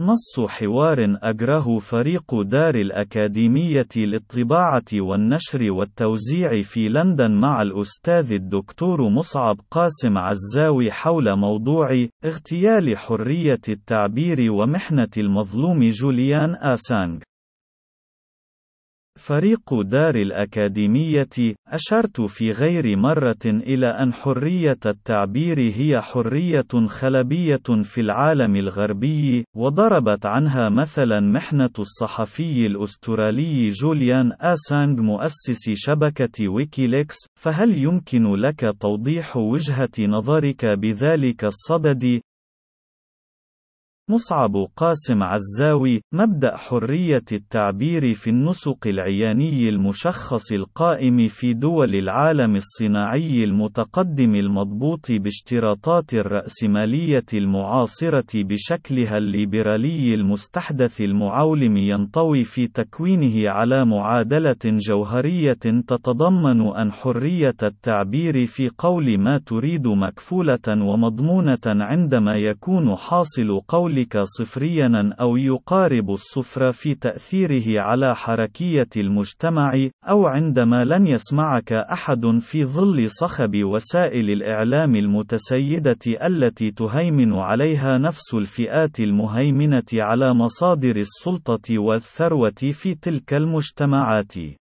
نص حوار أجره فريق دار الأكاديمية للطباعة والنشر والتوزيع في لندن مع الأستاذ الدكتور مصعب قاسم عزاوي حول موضوع اغتيال حرية التعبير ومحنة المظلوم جوليان آسانج. فريق دار الأكاديمية، أشرت في غير مرة إلى أن حرية التعبير هي حرية خلبية في العالم الغربي، وضربت عنها مثلا محنة الصحفي الأسترالي جوليان آسانج مؤسس شبكة ويكيليكس، فهل يمكن لك توضيح وجهة نظرك بذلك الصدد؟ مصعب قاسم عزاوي مبدأ حرية التعبير في النسق العياني المشخص القائم في دول العالم الصناعي المتقدم المضبوط باشتراطات الرأسمالية المعاصرة بشكلها الليبرالي المستحدث المعولم ينطوي في تكوينه على معادلة جوهرية تتضمن أن حرية التعبير في قول ما تريد مكفولة ومضمونة عندما يكون حاصل قول ذلك صفريا أو يقارب الصفر في تأثيره على حركية المجتمع، أو عندما لن يسمعك أحد في ظل صخب وسائل الإعلام المتسيدة التي تهيمن عليها نفس الفئات المهيمنة على مصادر السلطة والثروة في تلك المجتمعات.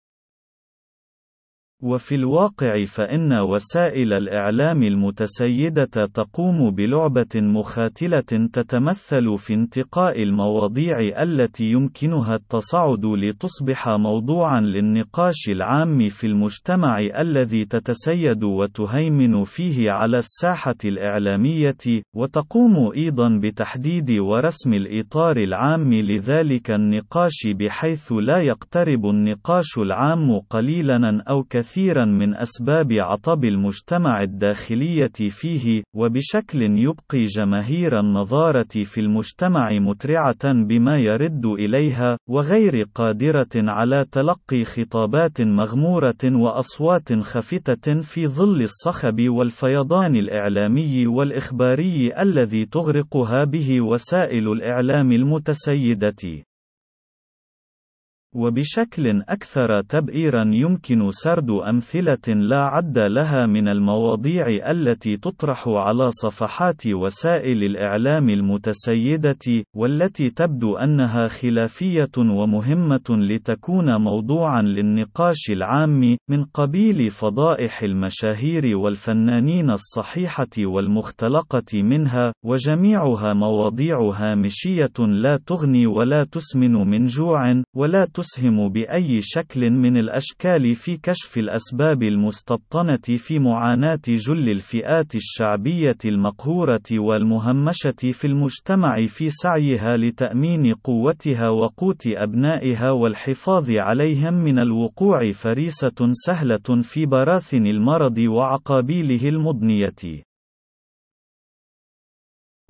وفي الواقع فإن وسائل الإعلام المتسيدة تقوم بلعبة مخاتلة تتمثل في انتقاء المواضيع التي يمكنها التصعد لتصبح موضوعًا للنقاش العام في المجتمع الذي تتسيد وتهيمن فيه على الساحة الإعلامية، وتقوم أيضًا بتحديد ورسم الإطار العام لذلك النقاش بحيث لا يقترب النقاش العام قليلًا أو كثيرًا. كثيرا من أسباب عطب المجتمع الداخلية فيه، وبشكل يبقي جماهير النظارة في المجتمع مترعة بما يرد إليها، وغير قادرة على تلقي خطابات مغمورة وأصوات خفتة في ظل الصخب والفيضان الإعلامي والإخباري الذي تغرقها به وسائل الإعلام المتسيدة. وبشكل أكثر تبئيرا يمكن سرد أمثلة لا عد لها من المواضيع التي تطرح على صفحات وسائل الإعلام المتسيدة، والتي تبدو أنها خلافية ومهمة لتكون موضوعا للنقاش العام، من قبيل فضائح المشاهير والفنانين الصحيحة والمختلقة منها، وجميعها مواضيع هامشية لا تغني ولا تسمن من جوع، ولا تسمن تسهم بأي شكل من الأشكال في كشف الأسباب المستبطنة في معاناة جل الفئات الشعبية المقهورة والمهمشة في المجتمع في سعيها لتأمين قوتها وقوت أبنائها والحفاظ عليهم من الوقوع فريسة سهلة في براثن المرض وعقابيله المضنية.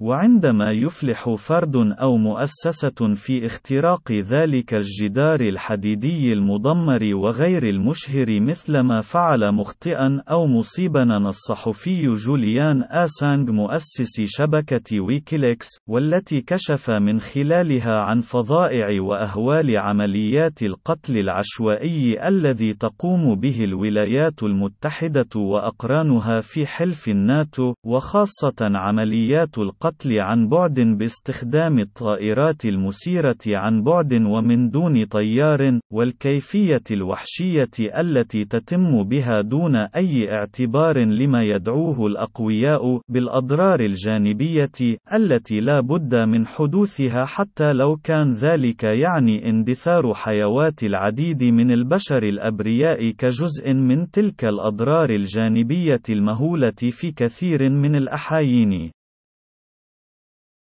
وعندما يفلح فرد أو مؤسسة في اختراق ذلك الجدار الحديدي المدمر وغير المشهر مثلما فعل مخطئا أو مصيبا الصحفي جوليان آسانج مؤسس شبكة ويكيليكس، والتي كشف من خلالها عن فظائع وأهوال عمليات القتل العشوائي الذي تقوم به الولايات المتحدة وأقرانها في حلف الناتو، وخاصة عمليات القتل القتل عن بعد باستخدام الطائرات المسيرة عن بعد ومن دون طيار، والكيفية الوحشية التي تتم بها دون أي اعتبار لما يدعوه الأقوياء بالأضرار الجانبية التي لا بد من حدوثها حتى لو كان ذلك يعني اندثار حيوات العديد من البشر الأبرياء كجزء من تلك الأضرار الجانبية المهولة في كثير من الأحايين.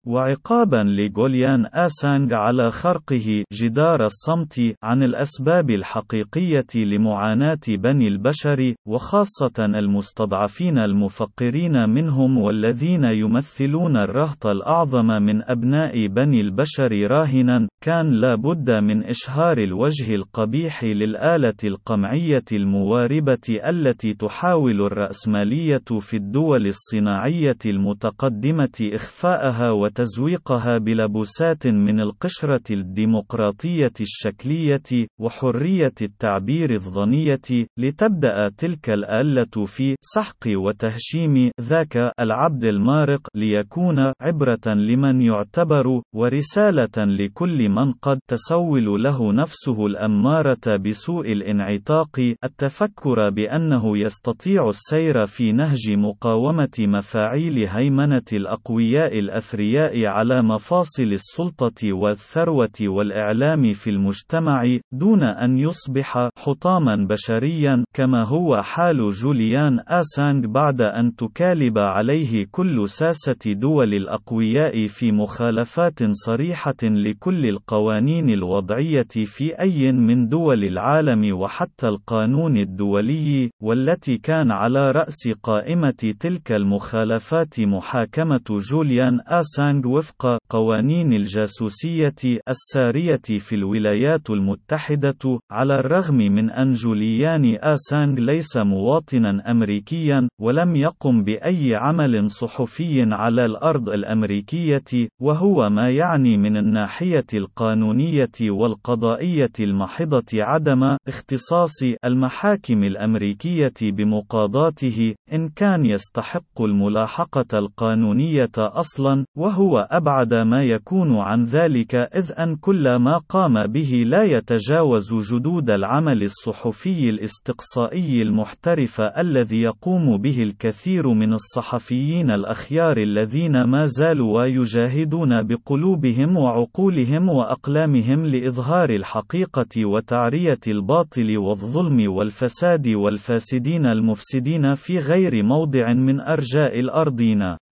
وعقابا لجوليان آسانج على خرقه جدار الصمت عن الأسباب الحقيقية لمعاناة بني البشر، وخاصة المستضعفين المفقرين منهم والذين يمثلون الرهط الأعظم من أبناء بني البشر راهنا، كان لا بد من إشهار الوجه القبيح للآلة القمعية المواربة التي تحاول الرأسمالية في الدول الصناعية المتقدمة إخفاءها تزويقها بلبسات من القشرة الديمقراطية الشكلية وحرية التعبير الظنية لتبدأ تلك الآلة في سحق وتهشيم ذاك العبد المارق ليكون عبرة لمن يعتبر ورسالة لكل من قد تسول له نفسه الأمارة بسوء الانعتاق التفكر بأنه يستطيع السير في نهج مقاومة مفاعيل هيمنة الأقوياء الأثرياء على مفاصل السلطة والثروة والإعلام في المجتمع دون أن يصبح حطاما بشريا كما هو حال جوليان آسانج بعد أن تكالب عليه كل ساسة دول الأقوياء في مخالفات صريحة لكل القوانين الوضعية في أي من دول العالم وحتى القانون الدولي والتي كان على رأس قائمة تلك المخالفات محاكمة جوليان آسانج وفق قوانين الجاسوسية السارية في الولايات المتحدة على الرغم من أن جوليان آسانج ليس مواطنا أمريكيا ولم يقم بأي عمل صحفي على الأرض الأمريكية وهو ما يعني من الناحية القانونية والقضائية المحضة عدم اختصاص المحاكم الأمريكية بمقاضاته إن كان يستحق الملاحقة القانونية أصلا وهو أبعد ما يكون عن ذلك إذ أن كل ما قام به لا يتجاوز جدود العمل الصحفي الاستقصائي المحترف الذي يقوم به الكثير من الصحفيين الأخيار الذين ما زالوا يجاهدون بقلوبهم وعقولهم وأقلامهم لإظهار الحقيقة وتعرية الباطل والظلم والفساد والفاسدين المفسدين في غير موضع من أرجاء الأرضين.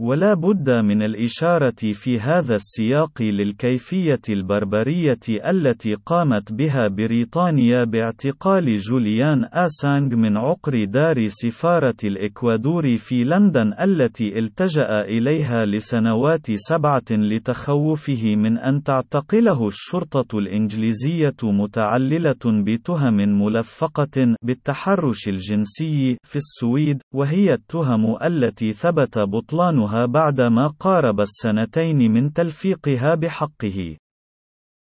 ولا بد من الإشارة في هذا السياق للكيفية البربرية التي قامت بها بريطانيا باعتقال جوليان آسانج من عقر دار سفارة الإكوادور في لندن التي التجأ إليها لسنوات سبعة لتخوفه من أن تعتقله الشرطة الإنجليزية متعللة بتهم ملفقة بالتحرش الجنسي في السويد وهي التهم التي ثبت بطلانها بعد ما قارب السنتين من تلفيقها بحقه.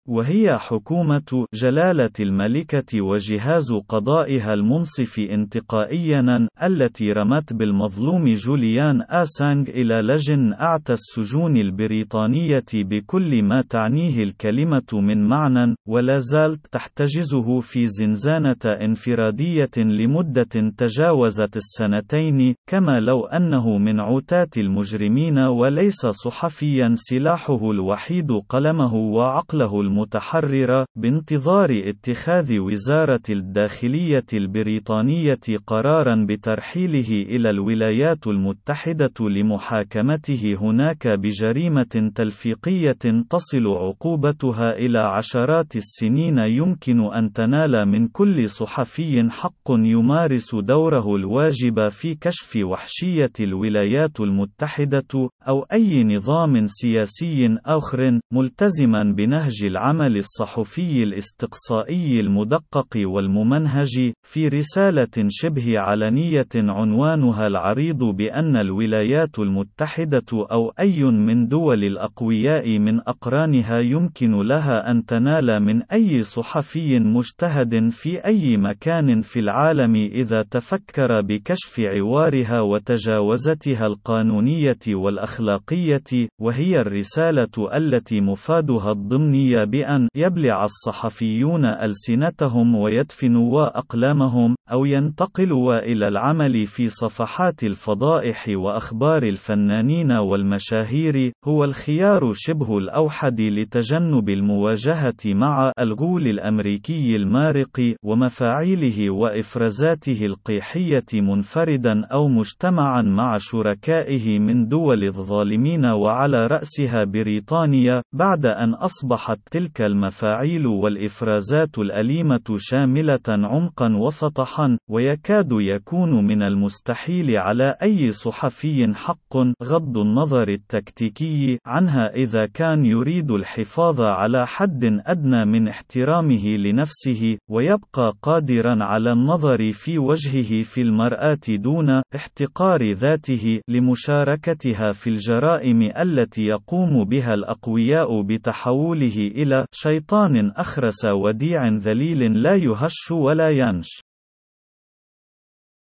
وهي حكومة جلالة الملكة وجهاز قضائها المنصف انتقائيا التي رمت بالمظلوم جوليان آسانج إلى لجن أعتى السجون البريطانية بكل ما تعنيه الكلمة من معنى ولا زالت تحتجزه في زنزانة انفرادية لمدة تجاوزت السنتين كما لو أنه من عتاة المجرمين وليس صحفيا سلاحه الوحيد قلمه وعقله الم المتحررة بانتظار اتخاذ وزارة الداخلية البريطانية قرارا بترحيله إلى الولايات المتحدة لمحاكمته هناك بجريمة تلفيقية تصل عقوبتها إلى عشرات السنين يمكن أن تنال من كل صحفي حق يمارس دوره الواجب في كشف وحشية الولايات المتحدة أو أي نظام سياسي آخر ملتزما بنهج العمل الصحفي الاستقصائي المدقق والممنهج في رسالة شبه علنية عنوانها العريض بأن الولايات المتحدة أو أي من دول الأقوياء من أقرانها يمكن لها أن تنال من أي صحفي مجتهد في أي مكان في العالم إذا تفكر بكشف عوارها وتجاوزتها القانونية والأخلاقية وهي الرسالة التي مفادها الضمني بأن يبلع الصحفيون ألسنتهم ويدفنوا أقلامهم أو ينتقلوا إلى العمل في صفحات الفضائح وأخبار الفنانين والمشاهير هو الخيار شبه الأوحد لتجنب المواجهة مع الغول الأمريكي المارق ومفاعيله وإفرازاته القيحية منفردا أو مجتمعا مع شركائه من دول الظالمين وعلى رأسها بريطانيا بعد أن أصبحت تلك المفاعيل والإفرازات الأليمة شاملة عمقا وسطحا، ويكاد يكون من المستحيل على أي صحفي حق غض النظر التكتيكي عنها إذا كان يريد الحفاظ على حد أدنى من احترامه لنفسه، ويبقى قادرا على النظر في وجهه في المرآة دون احتقار ذاته لمشاركتها في الجرائم التي يقوم بها الأقوياء بتحوله إلى شيطان أخرس وديع ذليل لا يهش ولا ينش.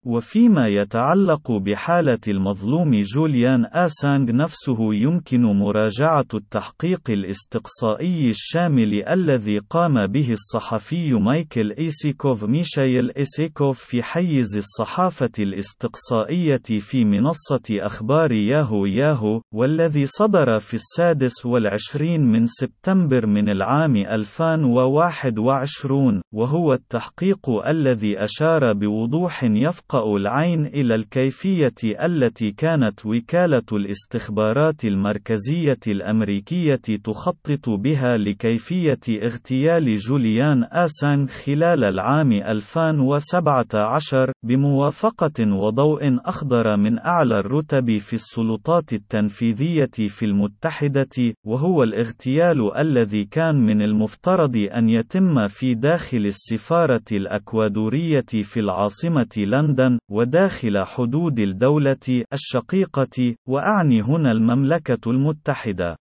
وفيما يتعلق بحالة المظلوم جوليان آسانغ نفسه يمكن مراجعة التحقيق الاستقصائي الشامل الذي قام به الصحفي مايكل إيسيكوف مايكل إيسيكوف في حيز الصحافة الاستقصائية في منصة أخبار ياهو ياهو، والذي صدر في السادس والعشرين من سبتمبر من العام 2021، وهو التحقيق الذي أشار بوضوح يفقأ العين إلى الكيفية التي كانت وكالة الاستخبارات المركزية الأمريكية تخطط بها لكيفية اغتيال جوليان آسانغ خلال العام 2017 بموافقة وضوء أخضر من أعلى الرتب في السلطات التنفيذية في المتحدة وهو الاغتيال الذي كان من المفترض أن يتم في داخل السفارة الأكوادورية في العاصمة لندن. لندن، وداخل حدود الدولة الشقيقة، وأعني هنا المملكة المتحدة.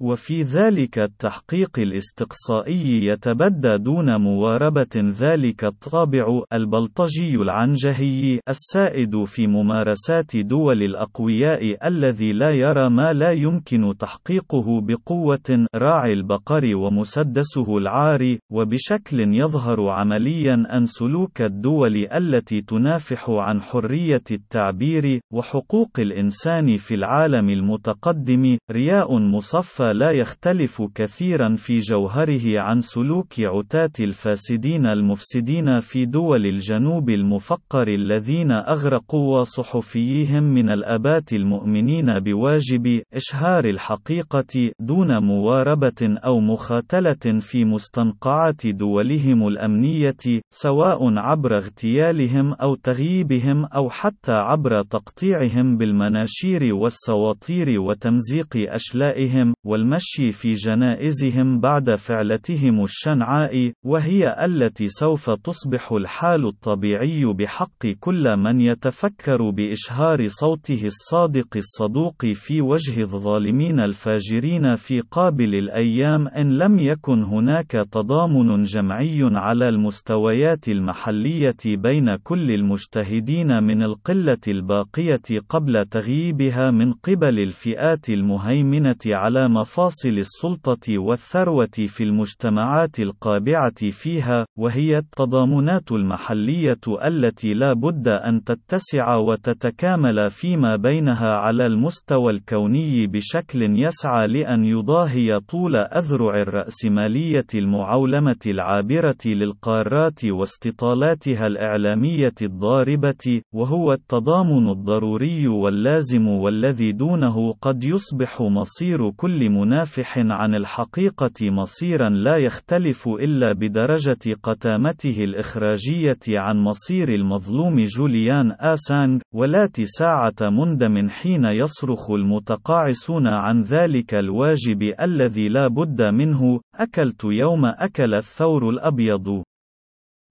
وفي ذلك التحقيق الاستقصائي يتبدى دون مواربة ذلك الطابع البلطجي العنجهي السائد في ممارسات دول الأقوياء الذي لا يرى ما لا يمكن تحقيقه بقوة راعي البقر ومسدسه العار وبشكل يظهر عمليا أن سلوك الدول التي تنافح عن حرية التعبير وحقوق الإنسان في العالم المتقدم رياء مصفى لا يختلف كثيرا في جوهره عن سلوك عتاة الفاسدين المفسدين في دول الجنوب المفقر الذين أغرقوا صحفيهم من الأبات المؤمنين بواجب إشهار الحقيقة دون مواربة أو مخاتلة في مستنقعات دولهم الأمنية سواء عبر اغتيالهم أو تغييبهم أو حتى عبر تقطيعهم بالمناشير والسواطير وتمزيق أشلائهم والمشي في جنائزهم بعد فعلتهم الشنعاء، وهي التي سوف تصبح الحال الطبيعي بحق كل من يتفكر بإشهار صوته الصادق الصدوق في وجه الظالمين الفاجرين في قابل الأيام إن لم يكن هناك تضامن جمعي على المستويات المحلية بين كل المجتهدين من القلة الباقية قبل تغييبها من قبل الفئات المهيمنة على مفاصل السلطة والثروة في المجتمعات القابعة فيها، وهي التضامنات المحلية التي لا بد أن تتسع وتتكامل فيما بينها على المستوى الكوني بشكل يسعى لأن يضاهي طول أذرع الرأسمالية المعولمة العابرة للقارات واستطالاتها الإعلامية الضاربة، وهو التضامن الضروري واللازم والذي دونه قد يصبح مصير كل منافح عن الحقيقة مصيرا لا يختلف إلا بدرجة قتامته الإخراجية عن مصير المظلوم جوليان آسانغ، والتي ساعة مندم حين يصرخ المتقاعسون عن ذلك الواجب الذي لا بد منه، أكلت يوم أكل الثور الأبيض.